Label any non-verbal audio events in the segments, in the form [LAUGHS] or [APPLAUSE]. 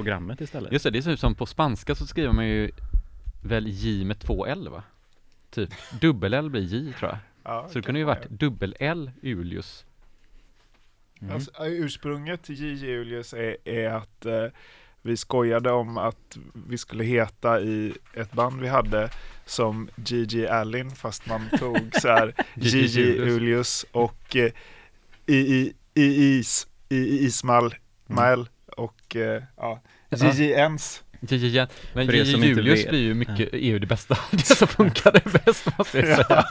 programmet istället. Just det, det är som på spanska så skriver man ju väl J med två L va? Typ dubbel-L blir J tror jag. Ja, Så det kunde ju varit dubbel-L Julius. Mm. Alltså, ursprunget till J. Julius är, är att eh, vi skojade om att vi skulle heta i ett band vi hade som Gigi Allin fast man tog så här [LAUGHS] Gigi Julius. Och eh, i, i, i, is, i, i Ismail Mael och eh, ja, Gigi Ens. J, J, Men För J, som inte Julius blir ju mycket, är ju det bästa, [LAUGHS] det som funkar det bäst måste jag säga.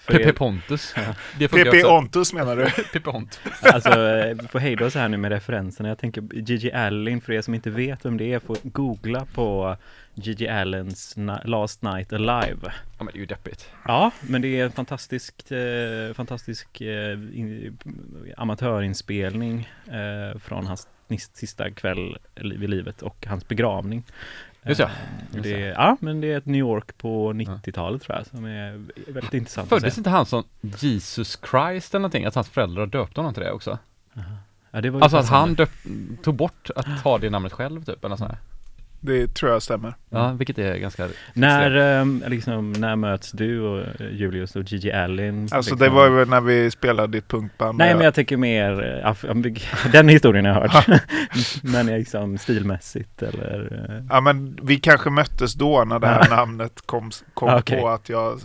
För Pepe Pontus. PP också. Ontus menar du? [LAUGHS] Pepe Pontus. Alltså, eh, vi får hejda oss här nu med referenserna. Jag tänker Gigi Allen, för er som inte vet vem det är, får googla på Gigi Allens Last Night Alive. Ja men det är ju deppigt. Ja, men det är en fantastisk, eh, fantastisk eh, in, amatörinspelning eh, från hans nis- sista kväll vid livet och hans begravning. Just ja. Eh, Just det, är- ja, men det är ett New York på 90-talet tror jag, som är väldigt intressant Föddes inte han som Jesus Christ eller någonting? Att hans föräldrar döpte honom till det också? Ja, det var Alltså att han döp, tog bort att ta det namnet själv typ, eller sånt här. Det tror jag stämmer. Ja, vilket är ganska När, ehm, liksom, när möts du och eh, Julius och Gigi Allen? Alltså liksom? det var ju när vi spelade ditt punkband. Nej men jag tänker mer, eh, [LAUGHS] den historien har [LAUGHS] jag hört. men liksom stilmässigt eller? eh, Ja men vi kanske möttes då när det här namnet kom, kom okej. på att jag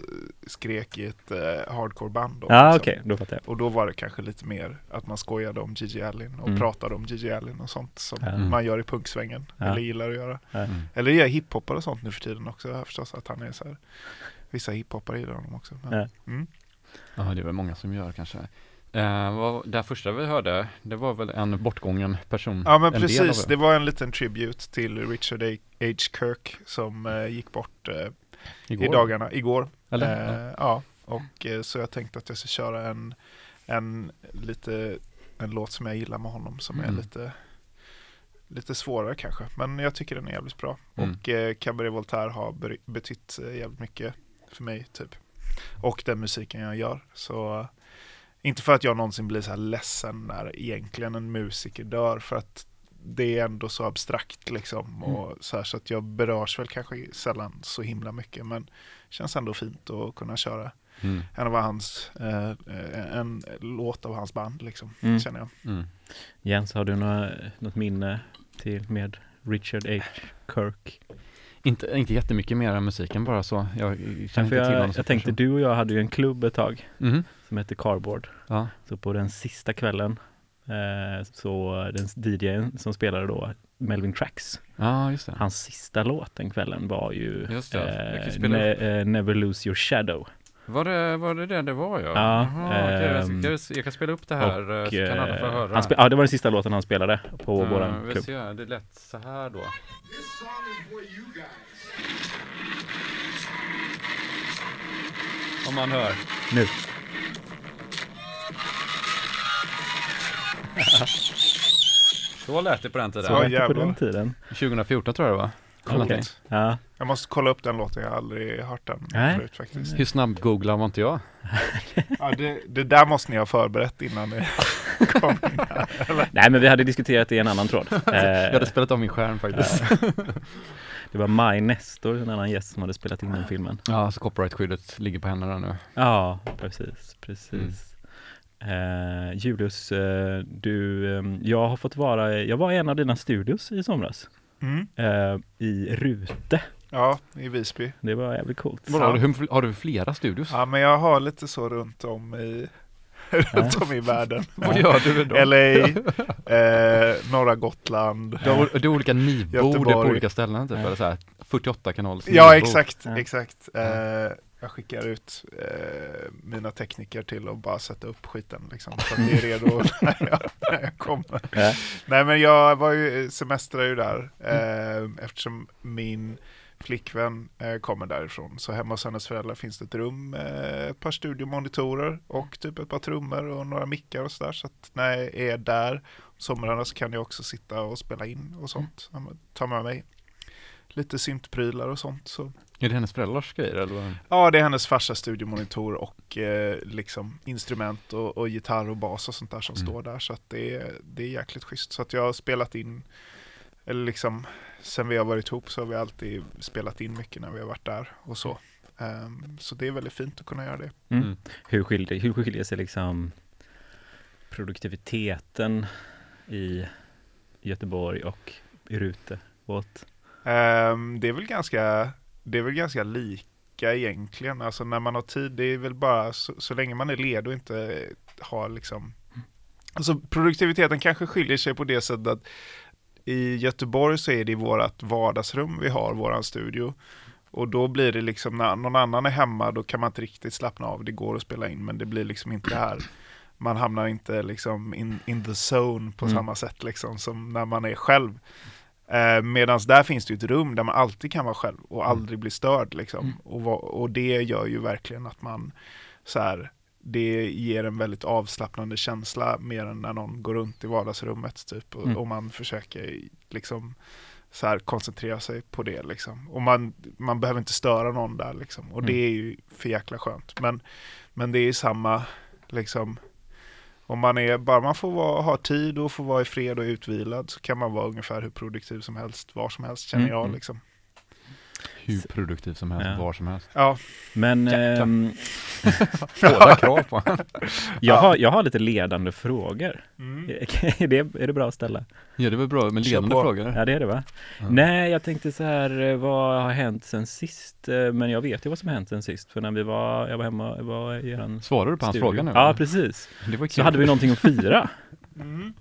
skrek i ett eh, hardcoreband. då, Ja liksom. okej, då fattar jag. Och då var det kanske lite mer att man skojade om Gigi Allen och Mm. pratade om Gigi Allen och sånt som. Mm. man gör i punksvängen. Ja. Eller gillar att göra. Mm. Eller gör hiphoppare och sånt nu för tiden också. Förstås att han är så här. Vissa hiphoppare gillar honom också. Men, Ja. mm. Ja, det är väl många som gör kanske. Eh, vad, det här första vi hörde, det var väl en bortgången person? Ja men en del av precis, det var en liten tribute till Richard. H. Kirk som eh, gick bort Igår. i dagarna, igår. Eller? Eh, ja, och eh, så jag tänkte att jag ska köra en, en, lite, en låt som jag gillar med honom som är Mm. lite, lite svårare kanske. Men jag tycker den är jävligt bra. Mm. Och eh, Cabaret Voltaire har betytt eh, jävligt mycket för mig typ. Och den musiken jag gör. Så inte för att jag någonsin blir så här ledsen när egentligen en musiker dör för att det är ändå så abstrakt liksom. Och så, här, så att jag berörs väl kanske sällan så himla mycket men känns ändå fint att kunna köra Mm. en av hans, eh, en låt av hans band liksom, Mm. känner jag. Mm. Jens, har du några, något minne till med Richard H. Kirk? Inte, inte jättemycket mer än musiken bara så. Jag känner Ja, inte för till honom jag, jag tänkte, person. du och jag hade ju en klubb ett tag Mhm. som hette Cardboard. Ja. Så på den sista kvällen eh, så den DJn som spelade då Melvin Tracks, ja, just det. hans sista låt den kvällen var ju eh, ne- eh, Never Lose Your Shadow. Var det, var det det det var ja? Ja, Jaha, okej, jag, ehm, jag kan spela upp det här Och, så kan alla få eh, höra. han spe- ja, det var den sista låten han spelade på Eh, våran vi klubb. ser, det lät så här då. Om man hör. Nu. [LAUGHS] Så lät det på den tiden. Så Ja, lät det på den tiden. 2014 tror jag det var. Någonting. Ja. Jag måste kolla upp den låten, jag har aldrig hört den Nej. förut faktiskt. Hur snabb googlar var inte jag? [LAUGHS] Ja, det, det där måste ni ha förberett innan ni [LAUGHS] kom. Nej men vi hade diskuterat det i en annan tråd. [LAUGHS] Jag hade Eh, spelat av min skärm faktiskt. det var Maj Nestor, en annan gäst som hade spelat in den filmen. Ja, så copyright-skyddet ligger på henne där nu. Ja, precis, precis. Eh, Julius, eh, du, eh, jag har fått vara, jag var i en av dina studios i somras. Mm. Eh, I Rute. Ja, i Visby. Det var jävligt coolt. Vadå, har, du, har du flera studios? Ja, men jag har lite så runt om i, [LAUGHS] runt om i världen. [LAUGHS] Vad gör du då? LA, [LAUGHS] eh, norra Gotland. Du har, du har olika nivbord på olika ställen typ, eller så här 48 kanals Ja, exakt, Ja. exakt. Eh, jag skickar ut eh, mina tekniker till att bara sätta upp skiten liksom, så att det är redo [LAUGHS] när jag, när jag kommer. Ja. Nej men jag var ju, semestrade ju där eh, eftersom min flickvän eh, kommer därifrån. Så hemma hos hennes föräldrar finns det ett rum med ett par studiomonitorer och typ ett par trummor och några mickar och sådär. Så att när jag är där somrarna så kan jag också sitta och spela in och sånt. Men Ta med mig lite syntprylar och sånt. Så. Är det hennes föräldrars grejer eller? vad? Ja, det är hennes farsas studiomonitor och eh, liksom instrument och, och gitarr och bas och sånt där som Mm. står där. Så att det, är, det är jäkligt schysst. Så att jag har spelat in, eller liksom, sen vi har varit ihop så har vi alltid spelat in mycket när vi har varit där och så. Ehm, så det är väldigt fint att kunna göra det. Mm. Mm. Hur, skiljer, hur skiljer sig liksom produktiviteten i Göteborg och i Rute åt? Ehm, det är väl ganska, det är väl ganska lika egentligen. Alltså när man har tid, det är väl bara så, så länge man är ledig och inte har liksom Alltså produktiviteten kanske skiljer sig på det sättet att i Göteborg så är det i vårt vardagsrum vi har våran studio. Och då blir det liksom när någon annan är hemma då kan man inte riktigt slappna av. Det går att spela in men det blir liksom inte här. Man hamnar inte liksom in, in the zone på Mm. samma sätt liksom som när man är själv. Eh, Medan där finns det ju ett rum där man alltid kan vara själv och aldrig bli störd liksom. Och, va- och det gör ju verkligen att man så här, det ger en väldigt avslappnande känsla mer än när någon går runt i vardagsrummet typ och, Mm. och man försöker liksom så här koncentrera sig på det liksom. Och man, man behöver inte störa någon där liksom. Och det är ju för jäkla skönt. Men, men det är samma liksom Om man är, bara man får vara, ha tid och får vara i fred och utvilad så kan man vara ungefär hur produktiv som helst, var som helst känner Mm, jag mm. liksom. Hur produktiv som helst, Ja. var som helst. Ja, Men ehm, [LAUGHS] Hårda krav på honom. jag, Ja. har, jag har lite ledande frågor. mm. [LAUGHS] är, det, är det bra att ställa? Ja, det var bra med ledande frågor. Ja, det är det va? Ja. Nej, jag tänkte så här, eh, vad har hänt sen sist? Eh, Men jag vet ju vad som har hänt sen sist, för när vi var, jag var hemma, jag var i eran Svarade du på hans studio. fråga nu? Ja, precis. Det var kul. Så hade vi någonting att fira. [LAUGHS] Mm.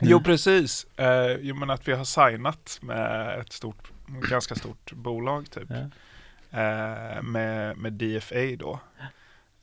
Jo precis, eh, jo men att vi har signat med ett stort, ganska stort bolag typ. Ja. Eh, med, med DFA då.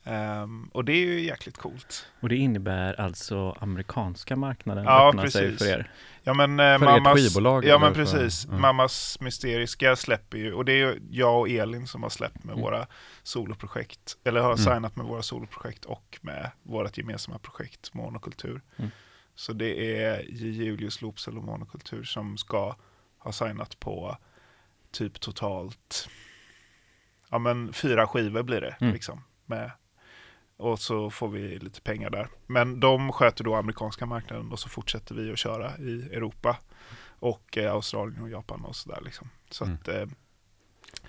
Ehm, och det är ju jäkligt coolt. Och det innebär alltså amerikanska marknaden Ja, öppnar sig precis. för er. Ja men eh, För ert mammas, skivbolag, Ja men precis, ja. mammas mysteriska släpper ju, och det är ju jag och Elin som har släppt med Mm. våra soloprojekt, eller har Mm. signat med våra soloprojekt och med vårt gemensamma projekt Monokultur. Mm. Så det är J. Julius Lopsel och Monokultur som ska ha signat på typ totalt, ja men fyra skivor blir det Mm. liksom. Med, och så får vi lite pengar där. Men de sköter då amerikanska marknaden och så fortsätter vi att köra i Europa och eh, Australien och Japan och sådär liksom. Så Mm. att, eh,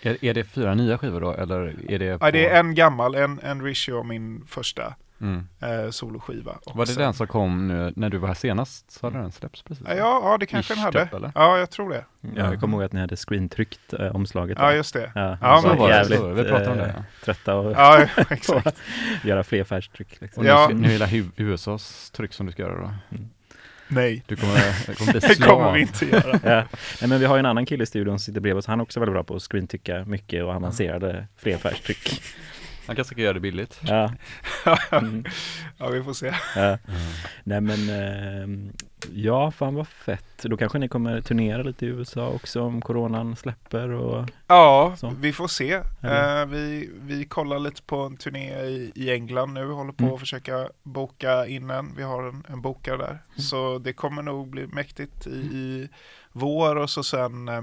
Är, är det fyra nya skivor då, eller är det ja, på... det är en gammal, en, en Rishi och min första Mm. eh, soloskiva. Var det sen- den som kom nu, när du var här senast? Så hade den släppts precis? Ja, ja, det kanske Ish, den hade. typ? Ja, jag tror det. Ja, jag kommer ihåg att ni hade screentryckt eh, omslaget. Ja, just det. ja, Ja, men var det, jävligt så var det. Vi pratade om det, eh, ja. trötta och Ja, [LAUGHS] [LAUGHS] exakt. göra fler färgtryck. Liksom. Och Ja. nu, nu hela USAs tryck som du ska göra då? Nej, Du kommer, det kommer [LAUGHS] det kommer vi inte göra. Ja. Nej, men vi har ju en annan kille i studion som sitter bredvid oss. Han är också väldigt bra på att screentycka mycket och avancerade flerfärgstryck. Han kanske ska göra det billigt. Ja. [LAUGHS] Mm. Ja, vi får se. Ja. Nej men, ehm, ja fan vad fett. Då kanske ni kommer turnera lite i USA också om coronan släpper och Ja, Så. vi får se. Eh, vi, vi kollar lite på en turné i, i England nu, håller på Mm. att försöka boka in en. Vi har en, en bokare där. Så det kommer nog bli mäktigt i, i vår och så sen eh,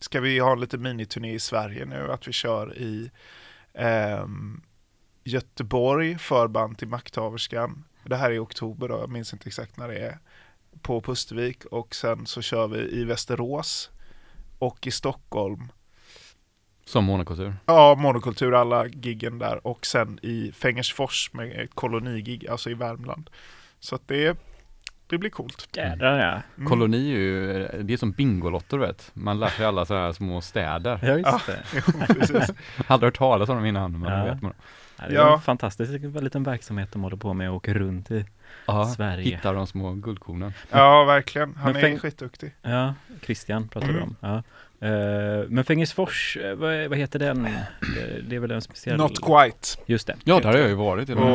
ska vi ha en lite miniturné i Sverige nu, att vi kör i Göteborg, förband till Makthaverskan. Det här är i oktober då, jag minns inte exakt när det är. På Pustervik och sen så kör vi i Västerås och i Stockholm Som monokultur. Ja, monokultur, alla giggen där. Och sen i Fängersfors med kolonigig, alltså i Värmland. Så att det, det blir coolt. jädrar ja. Mm. Koloni är ju, det är som Bingolotter du vet. Man lär sig alla sådana här små städer. Ja just det. [LAUGHS] Precis. [LAUGHS] Aldrig hört talas om dem innan, men Ja. det vet man. Ja, det är Ja. en fantastisk liten verksamhet de håller på med och åker runt i. Ja, Sverige. hittar de små guldkornen. Ja, verkligen. Han Men är fäng- skitduktig. Ja, Christian pratar vi Mm. om. Ja. Eh, men Fängersfors, eh, vad, vad heter den? Det, är väl en speciell... Not quite. Just det. Ja, där har jag ju varit till och med.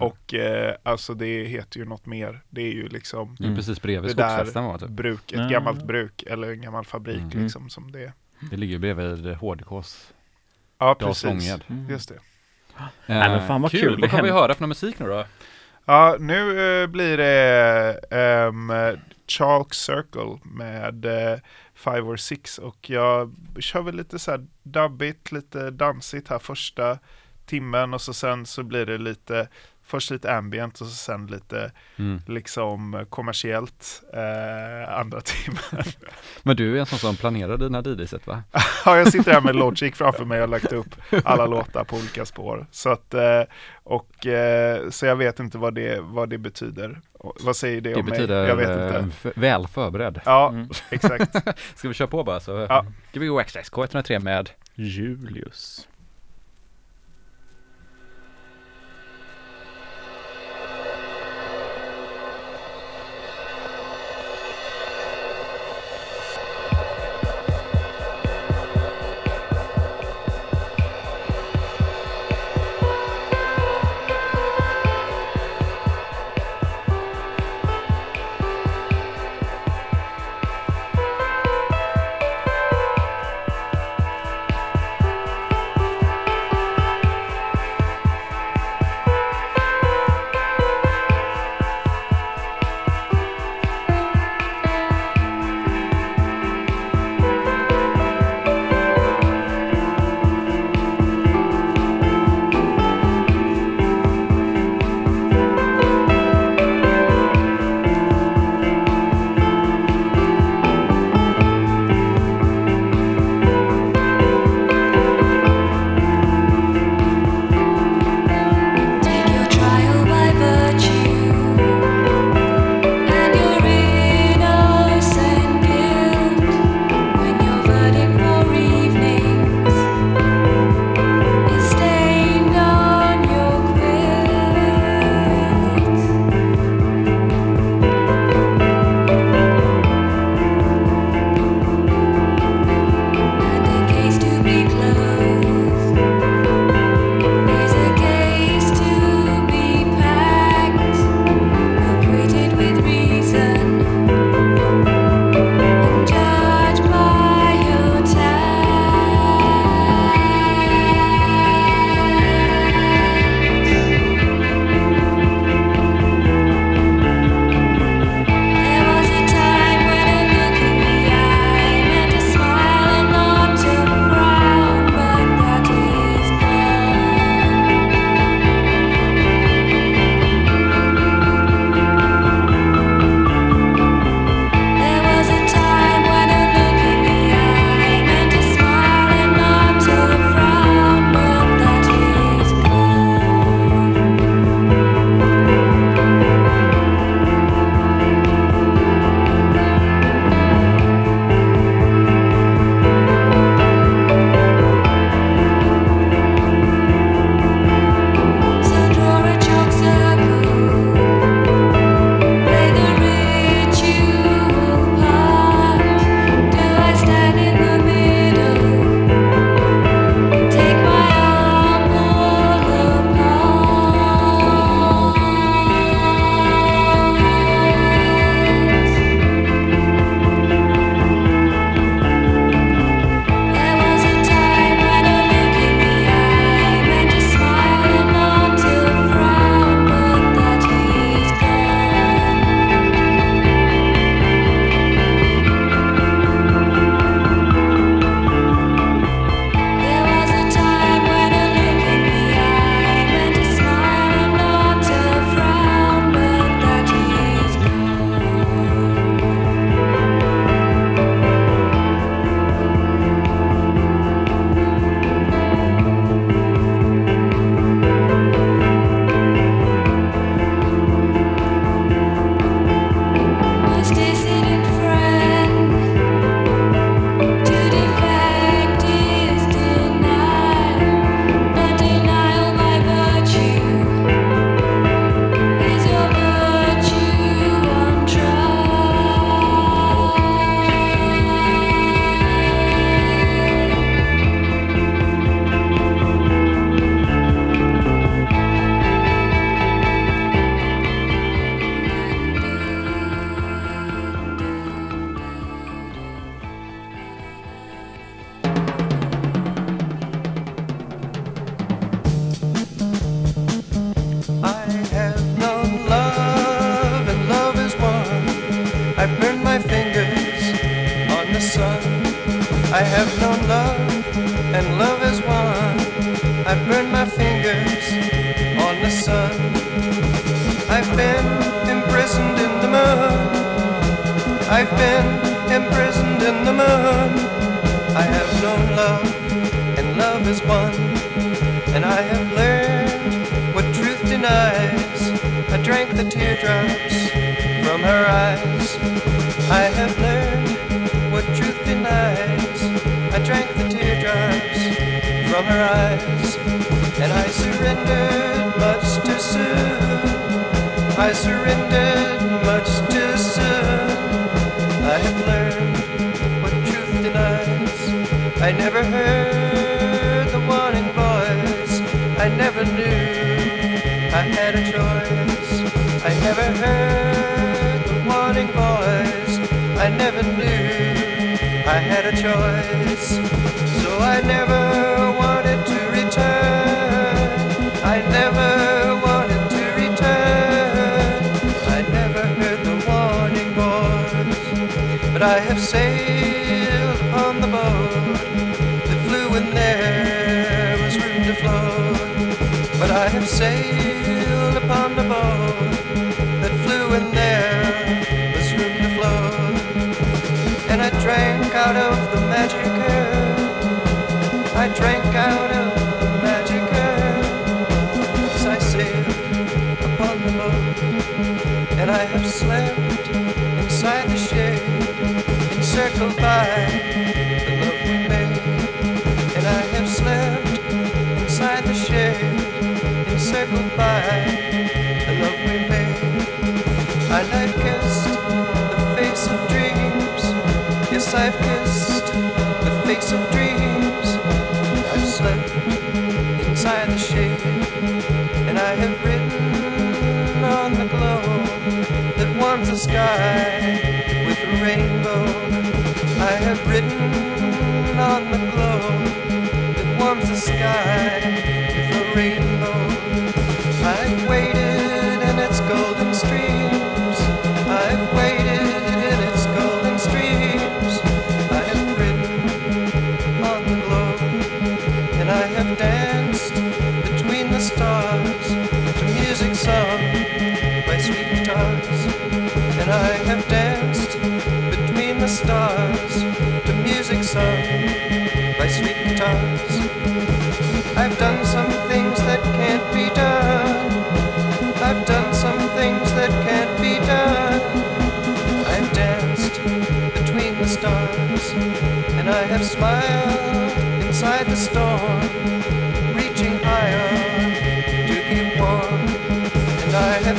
Och, eh, alltså det heter ju något mer. Det är ju liksom Det är precis bredvid Det där- skogsfesten var typ. bruk, ett Ja. gammalt bruk eller en gammal fabrik Mm. liksom som det är. Det ligger ju bredvid HDKs Ja, precis. Mm. Just det. Nej, men fan vad kul. Vad Det kan vi höra för musik nu då? Ja, nu eh, blir det um, Chalk Circle med eh, Five or Six och jag kör väl lite så här dubbigt, lite dansigt här första timmen och så sen så blir det lite Först lite ambient och sen lite Mm. liksom kommersiellt eh, andra [LAUGHS] timmen. Men du är en sån som planerar dina DJ-set va? [LAUGHS] ja, jag sitter här med Logic framför mig och har lagt upp alla låtar på olika spår. Så att, eh, och eh, så jag vet inte vad det, vad det betyder. Och Vad säger det, Det om betyder mig? Jag vet eh, inte. f- väl förberedd. Ja, Mm. exakt. [LAUGHS] Ska vi köra på bara så Ja. ska vi gå extra K103 med Julius.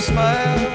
And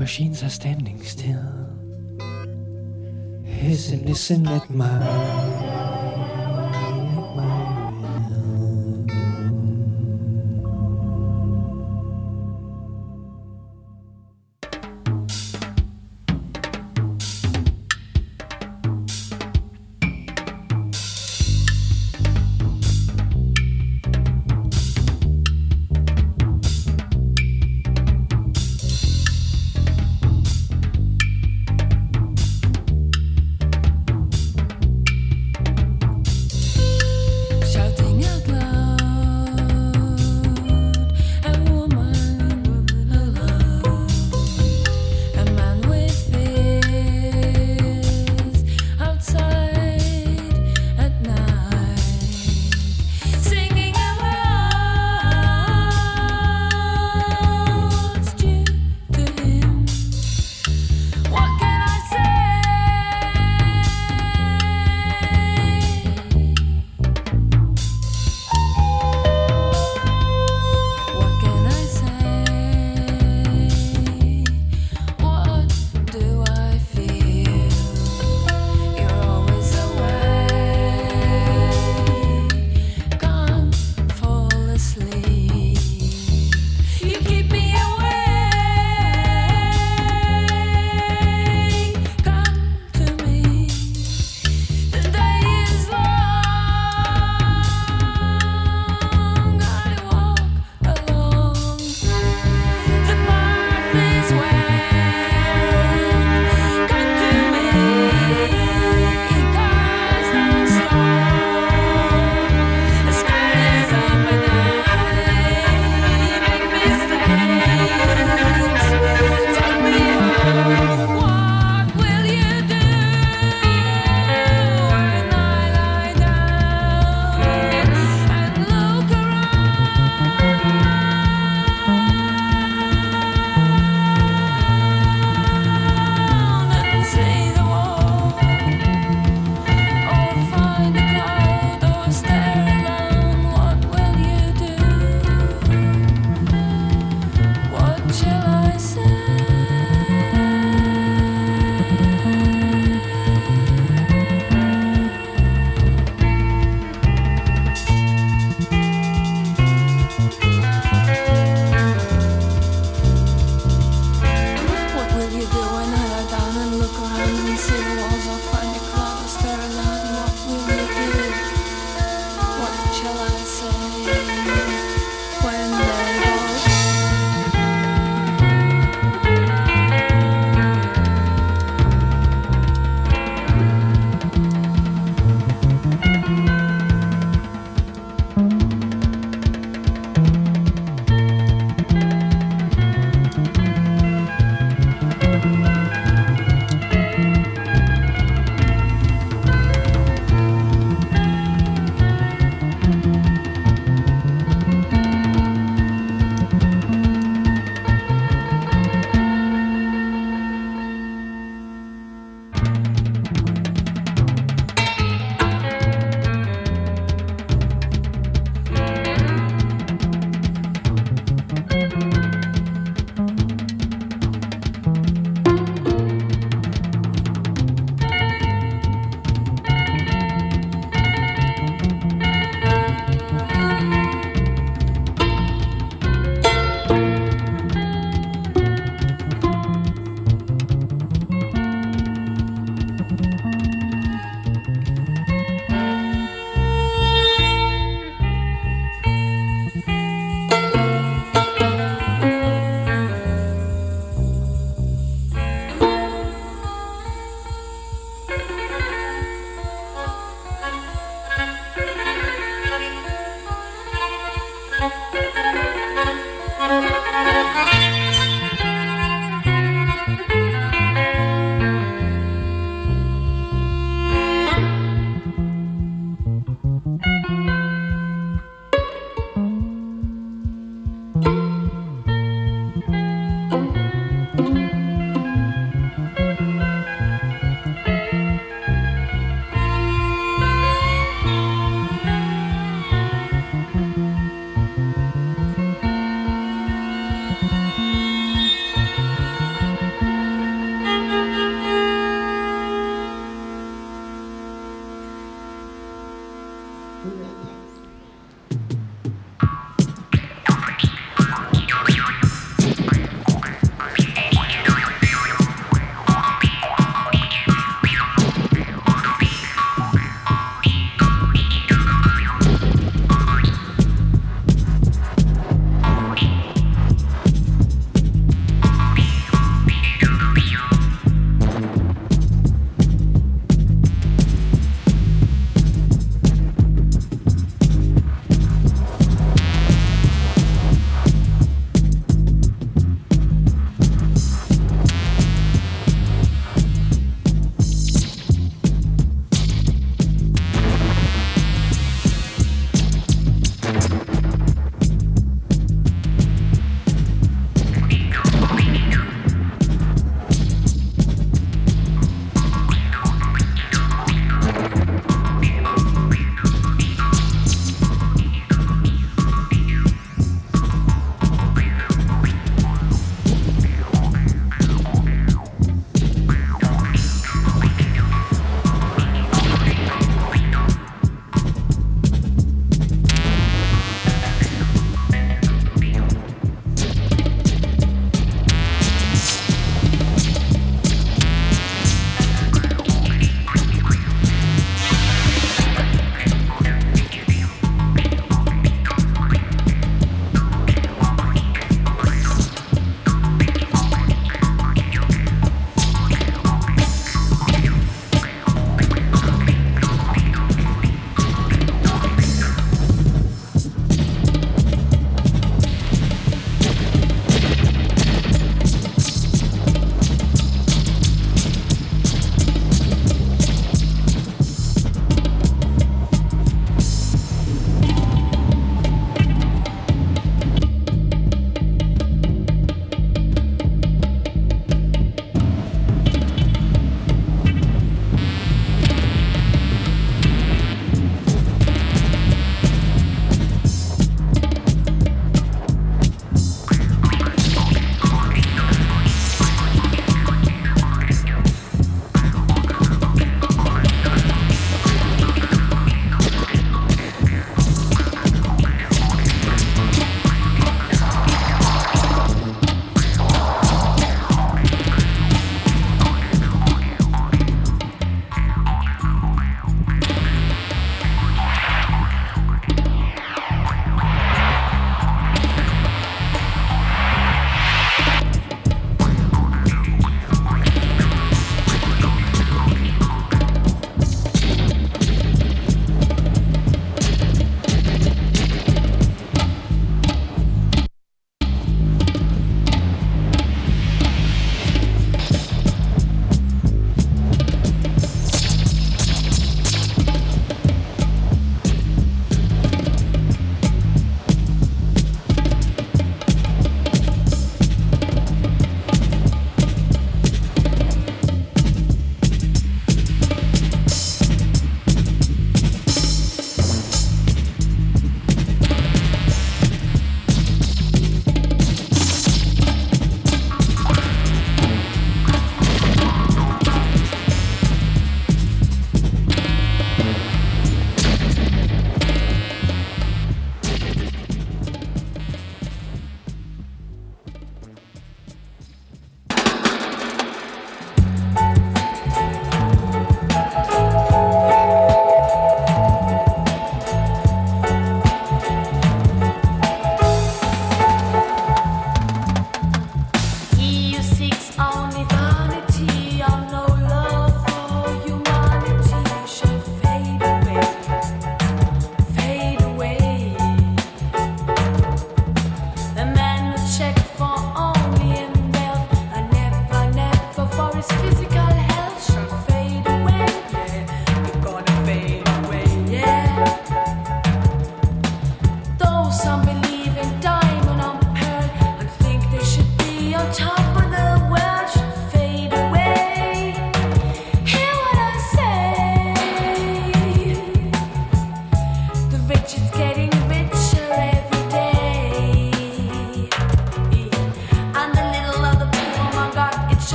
Machines are standing still. Listen, listen at my,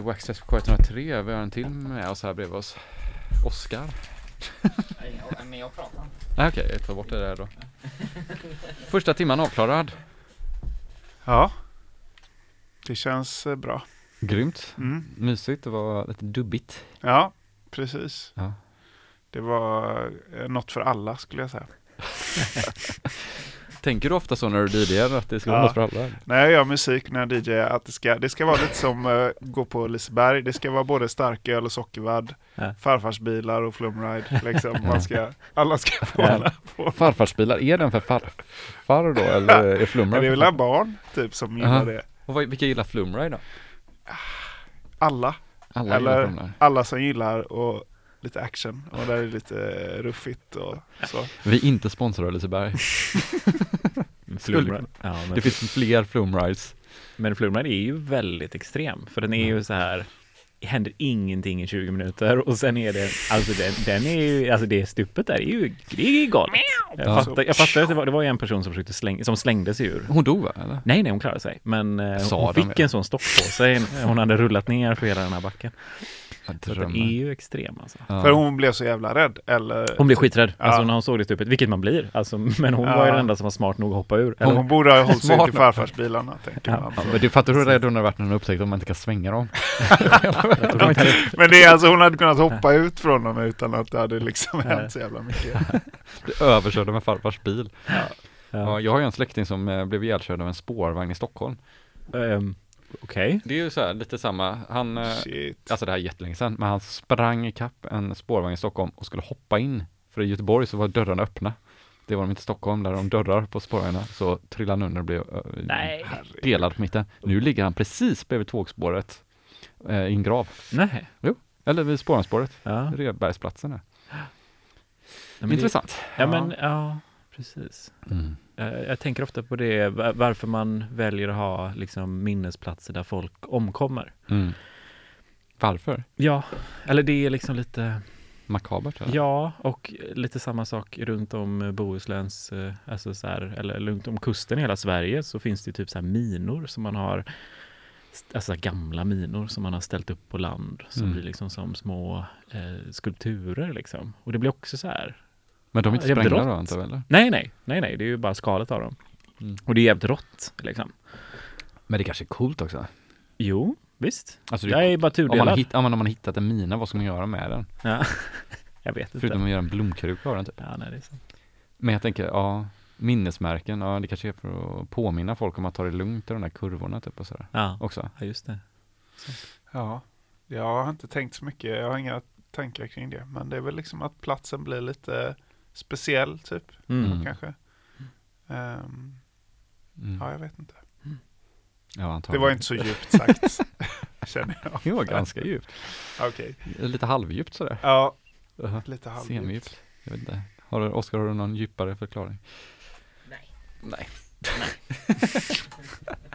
Waxxed på K103. Vi har en till med oss här bredvid oss. Oskar. Jag är med och pratar. Nej okej, jag tar bort det där då. Första timman avklarad. Ja, det känns eh, bra. Grymt. Mm. Mysigt, det var lite dubbigt. Ja, precis. Ja. Det var eh, något för alla skulle jag säga. [LAUGHS] Tänker du ofta så när du DJar att det ska vara Ja. något för alla? När jag gör musik, när jag DJar, att det ska, det ska vara lite som uh, gå på Liseberg. Det ska vara både starköl och sockervadd, Ja. farfarsbilar och flumride. Liksom. Man ska, alla ska få Ja. på. Farfarsbilar, är den för farfar då eller är [LAUGHS] Flumride? Det är väl barn typ som gillar Aha. det. Och vad, vilka gillar Flumride då? Alla. Alla Eller alla som gillar och lite action och där är det lite eh, ruffigt och så. Vi är inte sponsrade av Liseberg. [LAUGHS] Flumride. Ja, men, Det finns fler Flumrides. men Flumride är ju väldigt extrem, för den är ju så här det händer ingenting i 20 minuter och sen är det, alltså den, den är ju, alltså det stupet där är ju, det är ju galet. Jag Ja. fattar, jag fattar att det var, det var ju en person som försökte slänga, som slängde sig ur. Hon dog va? Eller? Nej, nej, hon klarade sig. Men eh, Sa hon fick en sån stock på sig. Hon hade rullat ner för hela den här backen. Så att den är ju extrem alltså. Ja. För hon blev så jävla rädd. Eller, Hon blev skiträdd, Ja. alltså när hon såg det stupet, vilket man blir. Alltså, men hon Ja. var ju den enda som var smart nog att hoppa ur. hon, hon borde ha hållit sig till farfarsbilarna, tänker Ja. man. Ja, men du fattar hur rädd hon hade varit när hon upptäckte att man inte kan svänga dem? [LAUGHS] Men det är alltså, hon hade kunnat hoppa ut från dem utan att det hade liksom hänt så jävla mycket. [LAUGHS] Bli överkörd av en farfars bil. Ja. Ja. jag har ju en släkting som eh, blev ihjälkörd av en spårvagn i Stockholm. Ehm, Okej. Det är ju så här, lite samma, han, eh, Shit. alltså det här är jättelänge sedan, men han sprang ikapp en spårvagn i Stockholm och skulle hoppa in. För i Göteborg så var dörrarna öppna. Det var de inte i Stockholm, där de dörrar på spårvagnarna, så trillade han under och blev eh, Nej. delad på mitten. Nu ligger han precis bredvid tågspåret eh, i en grav. Nej. Eller vid spårvagnsspåret, Ja. Redbergsplatsen där. Men det- Intressant. Ja, men ja, precis. Mm. Eh, Jag tänker ofta på det, va- varför man väljer att ha liksom minnesplatser där folk omkommer. Mm. Varför? Ja, eller det är liksom lite, Makabert eller? ja, och lite samma sak runt om Bohusläns, eh, alltså så här, eller runt om kusten i hela Sverige så finns det typ så minor som man har, alltså gamla minor som man har ställt upp på land som Mm. blir liksom som små eh, skulpturer liksom. Och det blir också så här, Men de är inte Jävligt sprängda då antar jag eller? nej, nej, nej, nej, det är ju bara skalet av dem. Mm. Och det är jävligt rått liksom. Men det kanske är coolt också? Jo, visst. Alltså det Jag är bara om, man tudelad. hitt, ja, men om man har hittat en mina, vad ska man göra med den? Ja. [LAUGHS] jag vet inte. Förutom att göra en blomkruka av den typ. Ja, nej, det är sant. Men jag tänker, ja, minnesmärken, ja det kanske är för att påminna folk om att ta det lugnt i de där kurvorna typ och sådär Ja, också. ja just det. Ja, jag har inte tänkt så mycket. Jag har inga tankar kring det. Men det är väl liksom att platsen blir lite speciell typ, Mm. kanske. Ehm, Mm. ja, jag vet inte. Ja, Det var inte så djupt sagt, [LAUGHS] känner jag. Det var ganska djupt. Okej. Lite halvdjupt sådär. Ja, Uh-huh. lite halvdjupt. Semidjupt. Jag vet inte. Har du, Oskar, har du någon djupare förklaring? Nej. Nej. Nej [LAUGHS] [LAUGHS]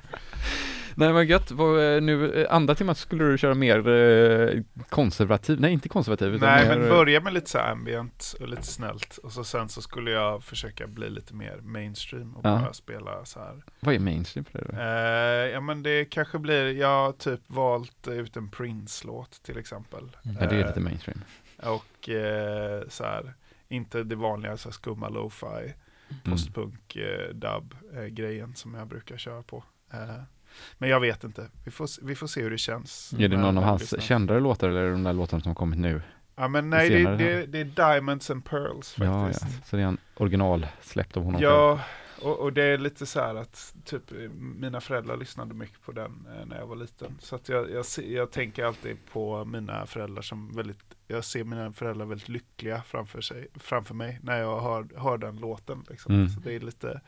men gött, eh, nu eh, andra timmen skulle du köra mer eh, konservativ, nej inte konservativ utan Nej, mer, men börja med lite så ambient och lite snällt. Och så sen så skulle jag försöka bli lite mer mainstream och Ja. bara spela så här. Vad är mainstream för dig då? Eh, ja men det kanske blir, jag har typ valt ut en Prince-låt till exempel. Ja det är lite mainstream. Och eh, så här, inte det vanliga så här, skumma lo-fi, Mm. postpunk, eh, dub eh, grejen som jag brukar köra på. Men jag vet inte, vi får, vi får se hur det känns. Är det någon av hans lyssnar. kändare låtar eller är det de där låtarna som har kommit nu? Ja men nej, det, det, det är Diamonds and Pearls Ja, ja, faktiskt. så det är en original släppt av honom själv. Ja, och, och det är lite så här att typ eh, mina föräldrar lyssnade mycket på den eh, när jag var liten. Så att jag, jag, jag tänker alltid på mina föräldrar som väldigt, jag ser mina föräldrar väldigt lyckliga framför, sig, framför mig när jag hör, hör den låten. Liksom. Mm. Så det är lite,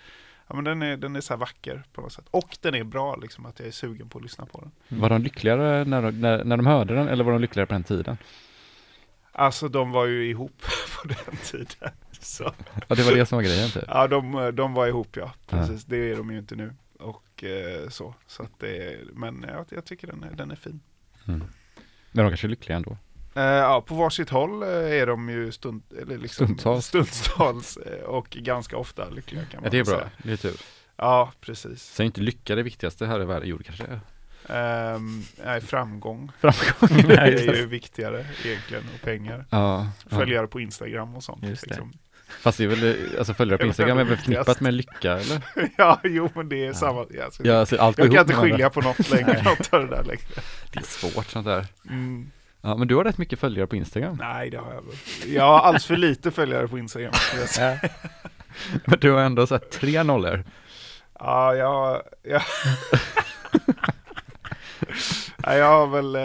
ja men den är, den är så vacker på något sätt. Och den är bra liksom, att jag är sugen på att lyssna på den. Var de lyckligare när, de- när, när de hörde den eller var de lyckligare på den tiden? Alltså de var ju ihop [LAUGHS] på den tiden. Så. Ja det var det som var grejen typ. Ja, de, de var ihop ja. Precis, det är de ju inte nu. Och eh, så. så att det men jag, jag tycker den är, den är fin. Mm. Men de kanske är lyckliga ändå. Eh, ja, på varsitt håll eh, är de ju stund, eller liksom, Stundtals. stundtals eh, och ganska ofta lyckliga kan man Ja det är bra, säga. det är tur. Ja, precis. Sen är inte lycka det viktigaste här i världen, jo kanske. Ehm, nej, framgång. Framgång. [LAUGHS] Det är ju viktigare egentligen, och pengar. Ja, ja. Följare på Instagram och sånt. Just det. Liksom. Fast det är väl, alltså följare på [LAUGHS] Instagram är väl förknippat med lycka eller? [LAUGHS] ja, jo men det är Ja. samma. Ja, alltså, Ja, alltså, jag kan inte skilja på något längre, något av det där längre. Det är svårt sånt där. Mm. Ja, men du har rätt mycket följare på Instagram. Nej, det har jag väl. Jag har alldeles för lite följare på Instagram. Men du har ändå så här tre nollor. Ja, jag, jag, ja, jag har väl,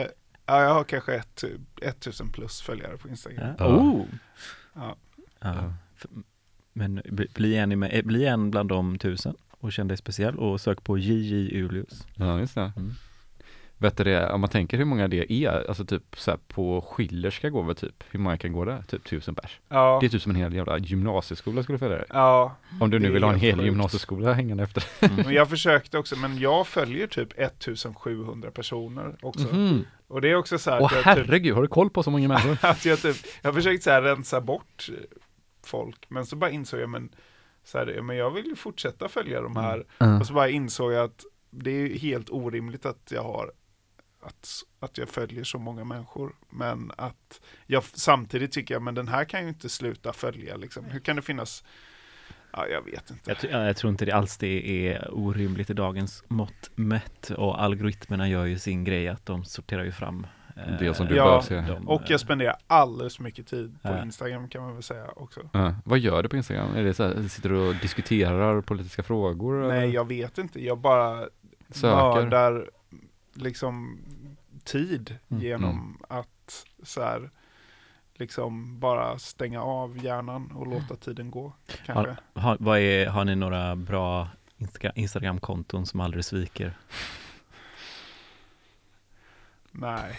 ja, jag har kanske ett, 1000 plus följare på Instagram. Ja. Ja. Oh. Ja. Ja. Men bli- en, med, bli en bland de tusen och känn dig speciell och sök på JJ Julius. Ja, just det. Mm. Vet du det, om man tänker hur många det är, alltså typ så här på Schillerska går väl typ, hur många kan gå där? Typ tusen pers. Ja, Det är typ som en hel jävla gymnasieskola skulle följa dig. ja, Om du nu vill ha en hel gymnasieskola hängande efter. men jag försökte också, men jag följer typ 1700 personer också. Mhm. Och det är också så här Åh typ, herregud, har du koll på så många människor? [LAUGHS] att jag typ, jag har försökt så här rensa bort folk, men så bara insåg jag, men, så här, men jag vill ju fortsätta följa de här. Ja. Och så bara insåg jag att det är helt orimligt att jag har att, att jag följer så många människor. Men att jag samtidigt tycker jag, men den här kan ju inte sluta följa liksom. Hur kan det finnas? Ja, jag vet inte. Jag, jag tror inte det alls det är orimligt i dagens mått mätt och algoritmerna gör ju sin grej att de sorterar ju fram eh, Det som du Ja, bör se. de, Och eh, jag spenderar alldeles för mycket tid på Ja. Instagram kan man väl säga också. Ja. Vad gör du på Instagram? Är det så här, sitter du och diskuterar politiska frågor? Nej, eller? jag vet inte. Jag bara Söker? mördar liksom tid Mm. genom att så här liksom bara stänga av hjärnan och Mm. låta tiden gå. Kanske. har, vad är, har ni några bra Insta- Instagram-konton som aldrig sviker? Nej.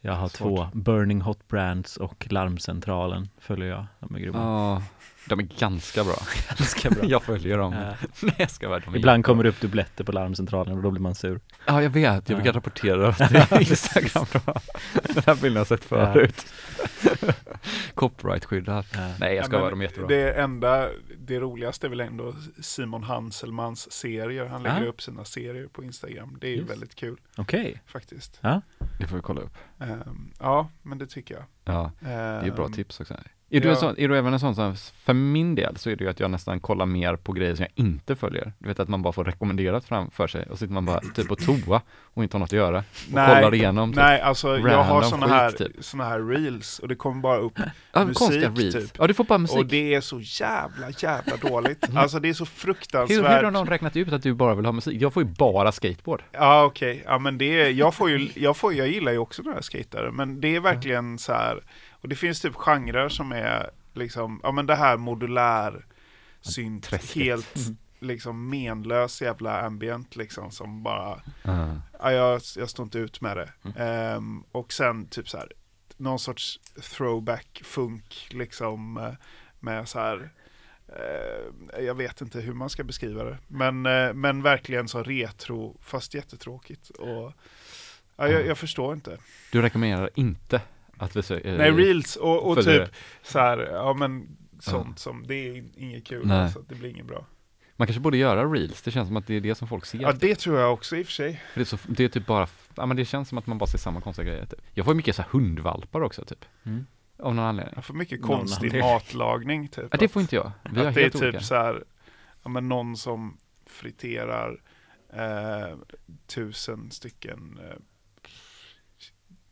Jag har Svårt. två, Burning Hot Brands och Larmcentralen följer jag. De är grymma. Ja, de är ganska bra. [LAUGHS] Ganska bra. jag följer dem. Ja. [LAUGHS] Nej, jag ska vara de Ibland kommer det upp dubbletter på Larmcentralen och då blir man sur. Ja, jag vet. Jag brukar Ja. rapportera [LAUGHS] till Instagram. Den här bilden har jag sett förut. Copyright-skyddad. Ja. Nej, jag ska Ja, vara de är jättebra. Det enda, det roligaste är väl ändå Simon Hanselmans serier. Han lägger Ja. upp sina serier på Instagram. Det är ju väldigt kul Okej. faktiskt. Det får vi kolla upp. Ehm, ja, men det tycker jag. Ja, det är bra Ehm, tips också. Är, du ja. sån, är du även en sån som, för min del så är det ju att jag nästan kollar mer på grejer som jag inte följer. Du vet att man bara får rekommenderat framför sig och sitter man bara typ på toa och inte har något att göra. Och Nej, kollar igenom. Typ. Nej, alltså jag har såna skit, här, typ. såna här reels och det kommer bara upp ja, musik, typ. Ja, du får bara musik. och det är så jävla, jävla dåligt. [LAUGHS] Alltså det är så hur, fruktansvärt. hur har någon räknat ut att du bara vill ha musik? Jag får ju bara skateboard. Ja okej, ja men det är, jag får ju, jag får, jag gillar ju också några skatare, men det är verkligen så här, och det finns typ genrer som är liksom, ja men det här modulär synt, träsket. helt liksom menlös jävla ambient liksom som bara, Ja. ja jag, jag står inte ut med det. Mm. Ehm, och sen typ så här, någon sorts throwback funk liksom eh, med så här eh, jag vet inte hur man ska beskriva det. Men, eh, men verkligen så retro, fast jättetråkigt. Och, ja, jag, jag förstår inte. Du rekommenderar inte att vi söker? Nej, reels och, och typ så här, ja men sånt som, det är inget kul. Nej. Alltså, det blir inget bra. Man kanske borde göra reels, det känns som att det är det som folk ser. Ja, det tror jag också i och för sig. För det, är så, det är typ bara, ja men det känns som att man bara ser samma konstiga grejer. Typ. Jag får mycket så här hundvalpar också typ. Mm. Av någon anledning. Jag får mycket konstig matlagning typ. Ja, det får inte jag. Vi att det är typ olika. så här, ja men någon som friterar eh, tusen stycken eh,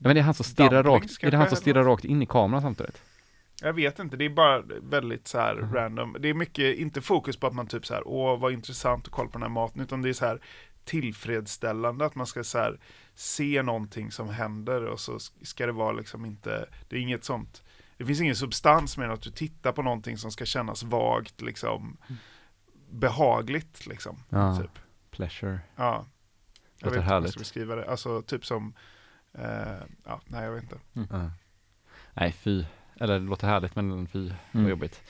Ja, men det är han som stirrar rakt, är det han som stirrar rakt in i kameran samtidigt? Jag vet inte, det är bara väldigt så här Mhm. random. Det är mycket, inte fokus på att man typ så här, åh vad intressant att kolla på den här maten, utan det är så här tillfredsställande att man ska så här se någonting som händer och så ska det vara liksom inte, det är inget sånt, det finns ingen substans med att du tittar på någonting som ska kännas vagt liksom behagligt liksom. Ja. Typ. Pleasure. Ja. Jag vet inte hur jag ska beskriva det. Alltså typ som, eh, ja, nej jag vet inte. Ja. Nej, fy. Eller det låter härligt men fy, vad Mm. jobbigt.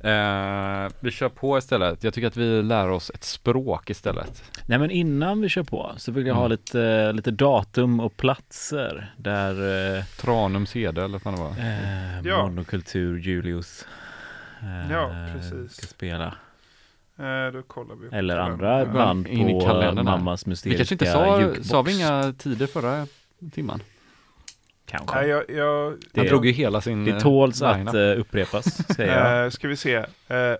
Eh, vi kör på istället. Jag tycker att vi lär oss ett språk istället. Nej men innan vi kör på så vill jag ha Mm. lite, lite datum och platser där eh, Tranums hede eller vad det var. eh, Ja. monokultur Julius eh, Ja, precis. ska spela. Eh, då kollar vi Eller andra band på. Mammas Vi mysteriska kanske inte sa, jukebox. sa vi inga tider förra timman? Kanske. Nej, jag, jag, Det- Han drog ju hela sin Det eh, tåls line-up. att uh, upprepas, säger jag. Eh, ska vi se. Eh,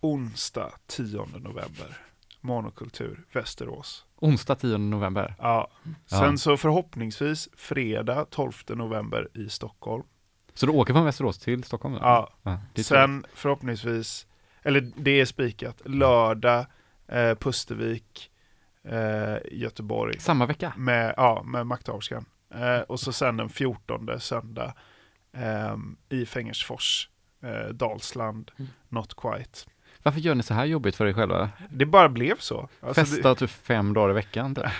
onsdag 10 november. Monokultur, Västerås. Onsdag 10 november. Ja. Sen Ja. så förhoppningsvis fredag 12 november i Stockholm. Så du åker från Västerås till Stockholm? då? Ja. trevligt. Sen förhoppningsvis, eller det är spikat, lördag eh, Pustervik, eh, Göteborg. Samma vecka? Med, ja, med makthaverskan. Eh, och så sen den 14 söndag ehm, i Fängersfors, eh, Dalsland, Mm. Not Quite. Varför gör ni så här jobbigt för er själva? Det bara blev så. Alltså, Festa typ fem dagar i veckan? Typ. [LAUGHS]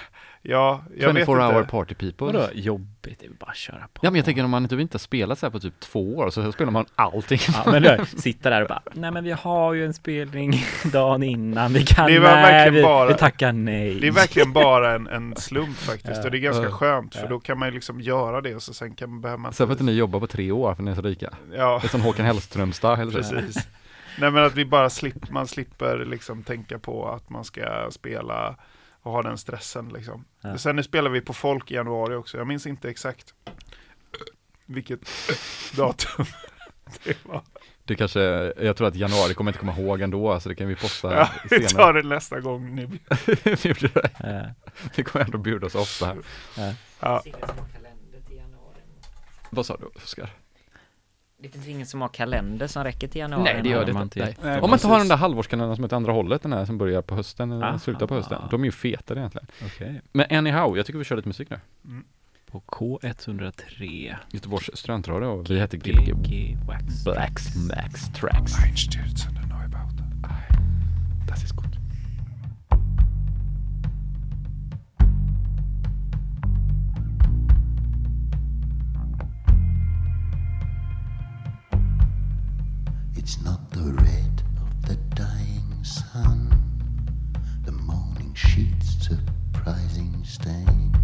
Ja, jag vet 24 hour inte. party people. Vadå jobbigt? Det är bara att köra på. Ja men jag tänker om man typ inte har spelat så här på typ två år så spelar man allting. Ja, men du, [LAUGHS] sitta där och bara, nej men vi har ju en spelning [LAUGHS] dagen innan, vi kan, Det var nej, vi, bara- vi tackar nej. Det är verkligen bara en, en slump faktiskt. Ja. Och det är ganska skönt för Ja. då kan man ju liksom göra det och så sen kan man, behöver man Sen för att ni jobbar på tre år för ni är så rika. Ja, Det är som Håkan Hellströmstad eller så. precis. Nej men att vi bara slipper, man slipper liksom tänka på att man ska spela och ha den stressen liksom. Ja. Sen nu spelar vi på folk i januari också. Jag minns inte exakt vilket [LAUGHS] datum det var. Du kanske, jag tror att januari kommer inte komma ihåg ändå så det kan vi posta Ja, vi tar senare. det nästa gång ni [LAUGHS] Vi gjorde det. Ja. Vi kommer ändå bjuda oss ofta här. Ja, Det. Vad sa du Oskar? Det finns ingen som har kalender som räcker till januari. Nej det gör det man inte. inte. Nej. Nej, Om man inte har den där halvårskalendern som heter andra hållet, den här som börjar på hösten, eller Ah. slutar på hösten. De är ju fetare egentligen. Okej. Men anyhow, jag tycker vi kör lite musik nu. På K103, Göteborgs studentradio och vi heter Gbg BG Wax. Blacks Max Tracks. Einstürzen Neubauten. Das ist gut. It's not the red of the dying sun, the morning sheet's surprising stain.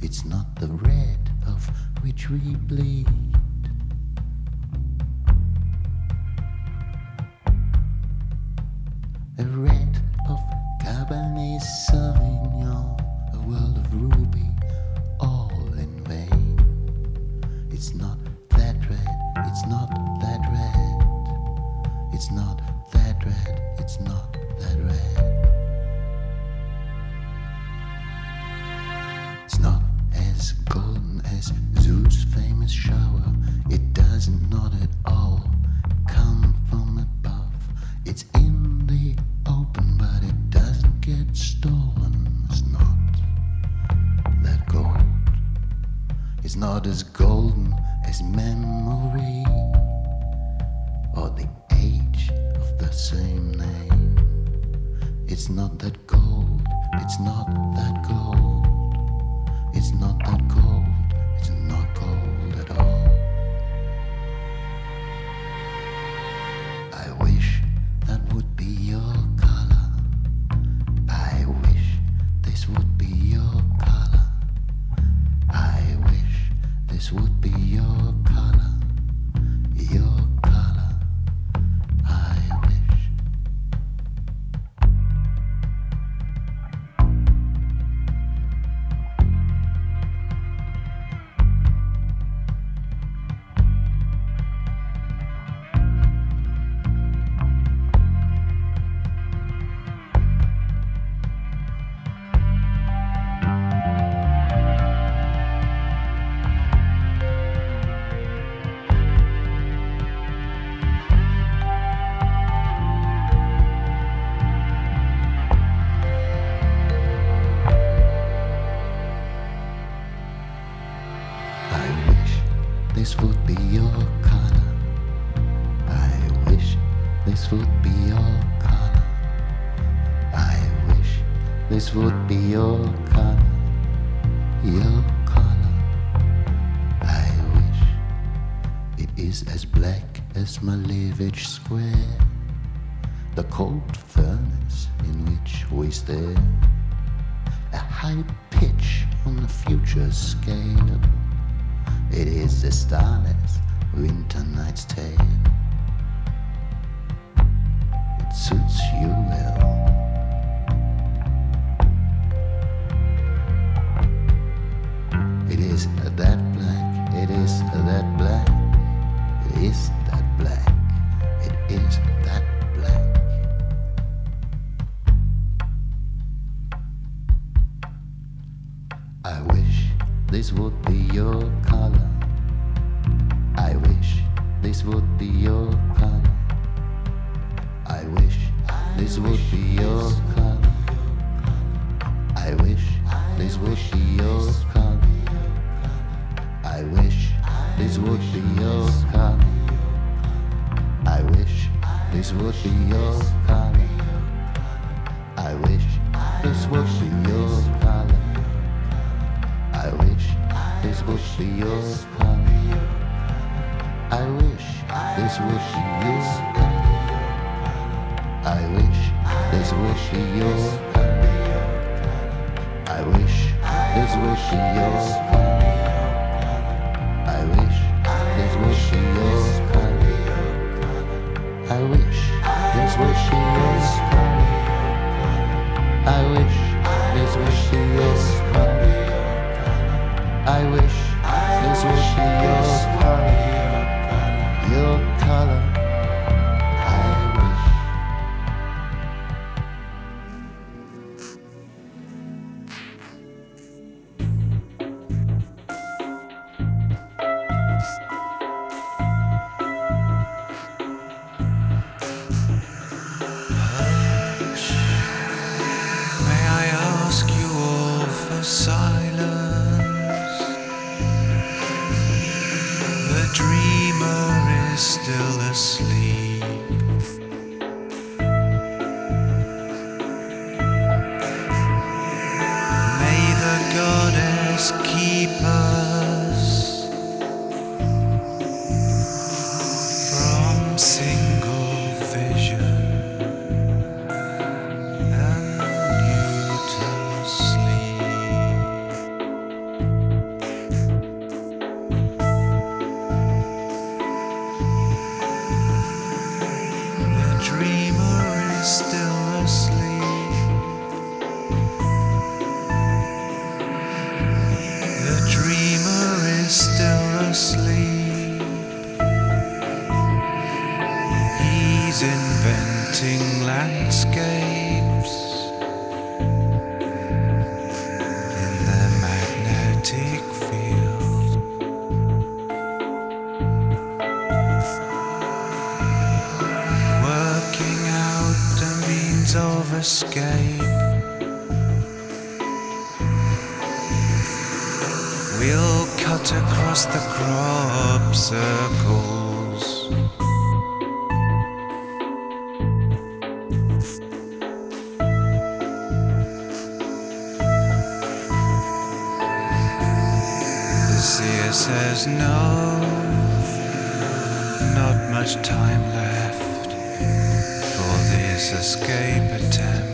It's not the red of which we bleed. The red of Cabernet Sauvignon, a world of ruby, all in vain. It's not that red, it's not. It's not that red, it's not that red. It's not as golden as Zeus' famous shower. It doesn't not at all come from above. It's in the open, but it doesn't get stolen. It's not that gold. It's not as golden as memory same name. It's not that gold, it's not that gold, it's not that gold, your color. I wish this would be your color. I wish this would be your color. Your color. I wish it is as black as Malevich Square, the cold furnace in which we stare. A high pitch on the future scale. It is a starless winter night's tale. It suits you well. It is that black, it is that black, it is that black, it is that black. I wish this would be your color. This would be your color. I wish this would be your color. I wish this would be your color. I wish this would be your color. I wish this would be your color. I wish this would be your color. I wish this would be your color. I wish this would be your. I wish this would be your. I wish this would be your. I wish this would be of escape. We'll cut across the crop circles. escape attempt.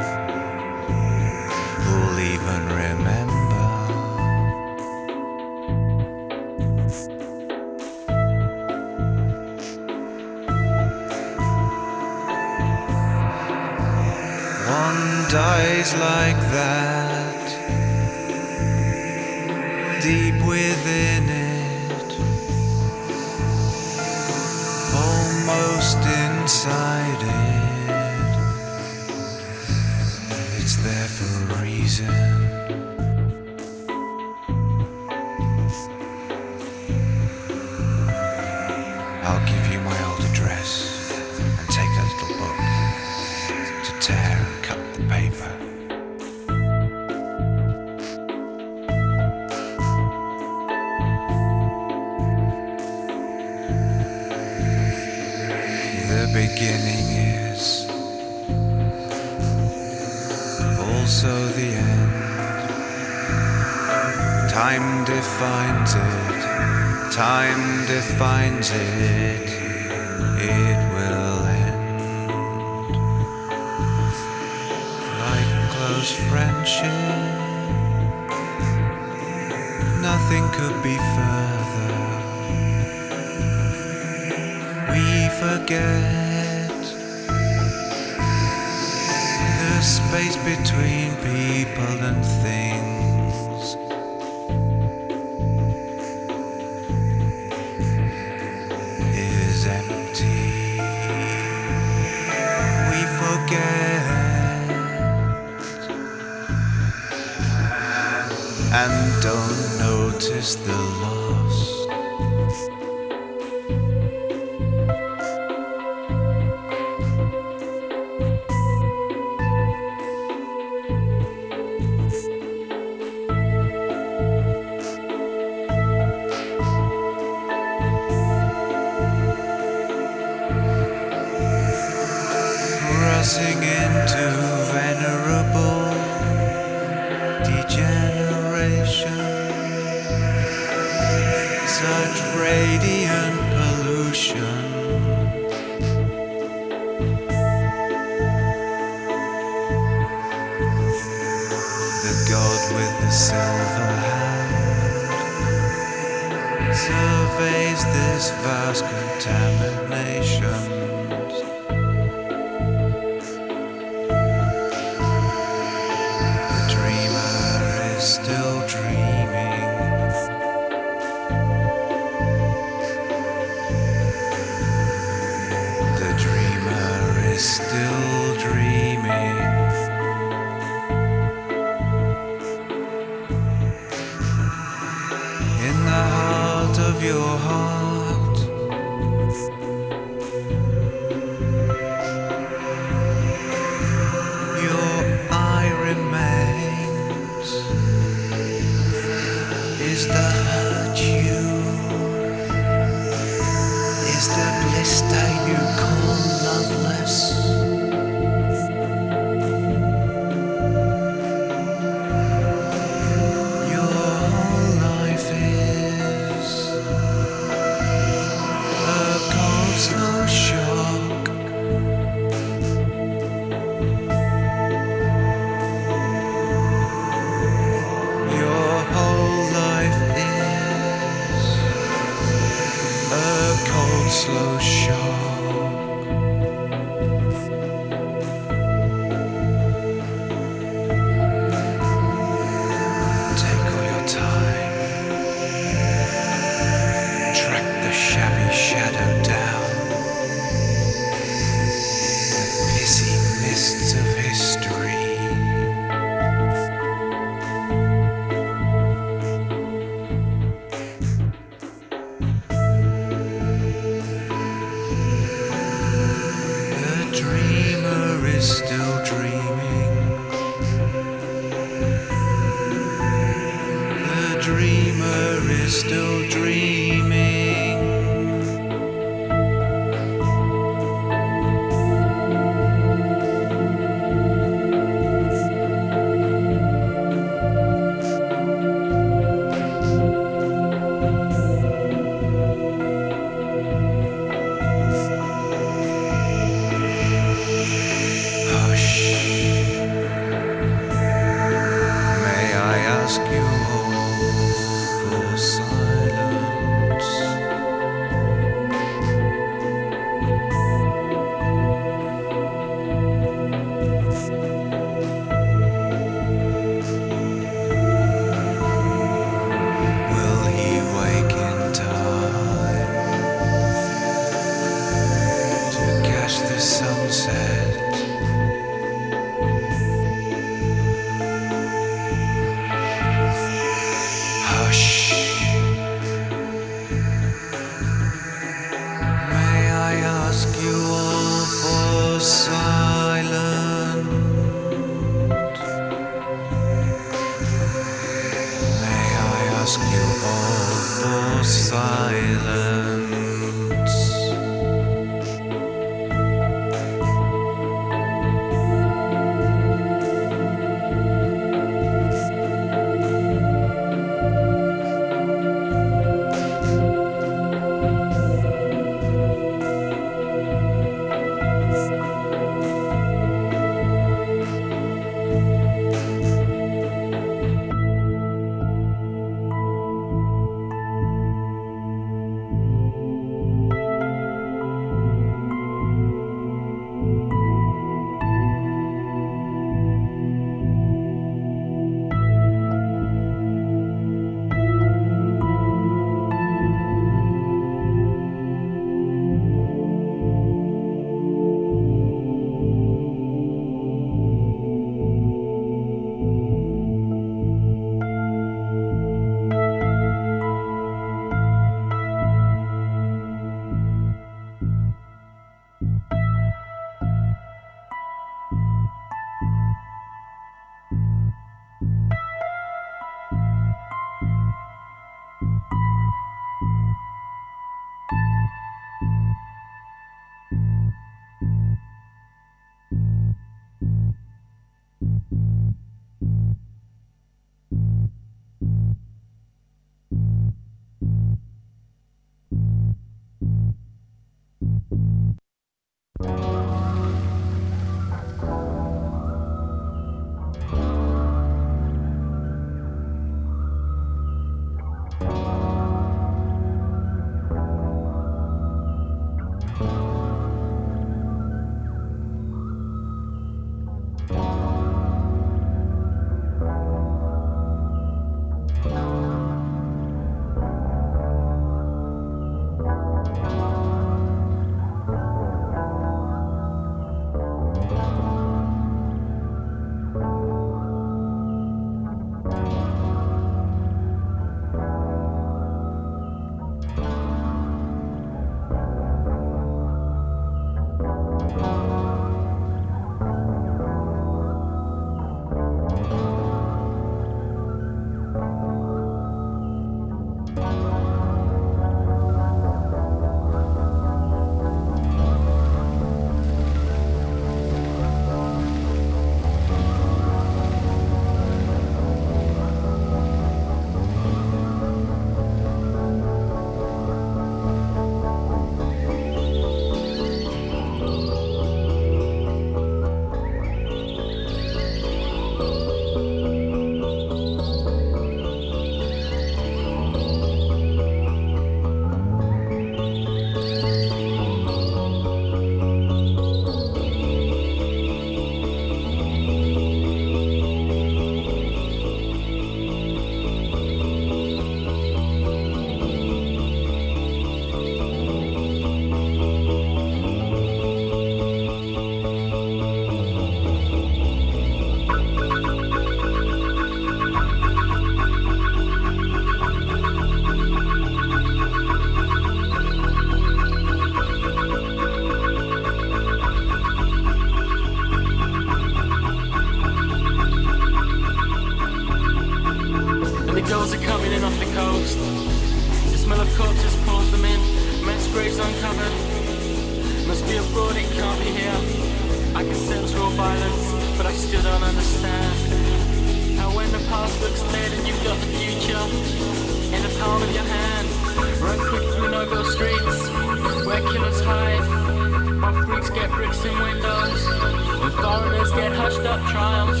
In windows, and foreigners get hushed up trials.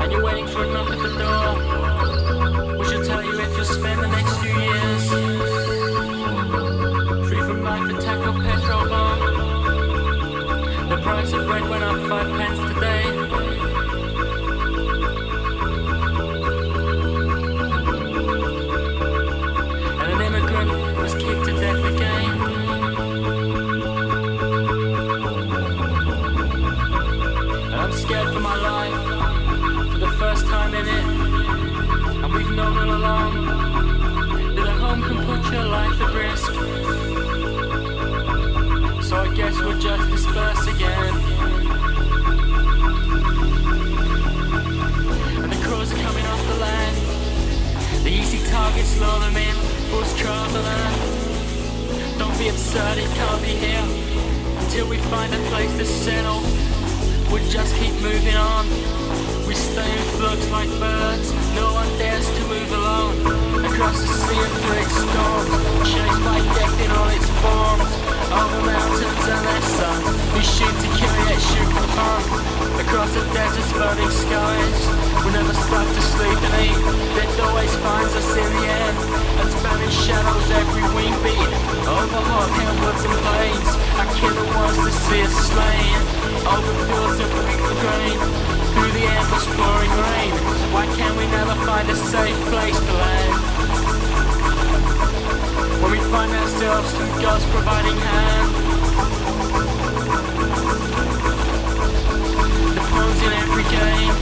And you're waiting for a knock at the door, which will tell you if you'll spend the next few years free from life attack or petrol bomb. The price of bread went up five pence your life at risk. So I guess we'll just disperse again. And the crows are coming off the land. The easy targets lure them in, on earth. Don't be absurd, it can't be here. Until we find a place to settle, we'll just keep moving on. We stay in flux like birds, no one dares to move alone. Across the sea its storms, chased by death in all its forms. Over mountains and their sun, we shoot to kill yet shoot for fun. Across the desert's burning skies, we never stop to sleep and eat. Death always finds us in the end, and spanning shadows every wing beat. Over hot hillwoods and plains, our killer wants to see us slain. Over fields of wheat and grain, through the endless pouring rain. Why can we never find a safe place to land? Find ourselves through God's providing hand. The pawns in every game.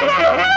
Ha ha ha!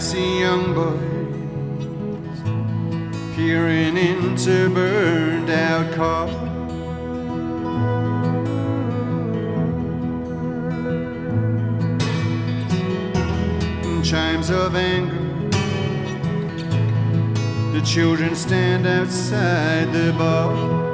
See young boys peering into burned out cars. Chimes of anger. The children stand outside the bar.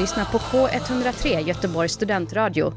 Lyssnar på K103 Göteborgs studentradio.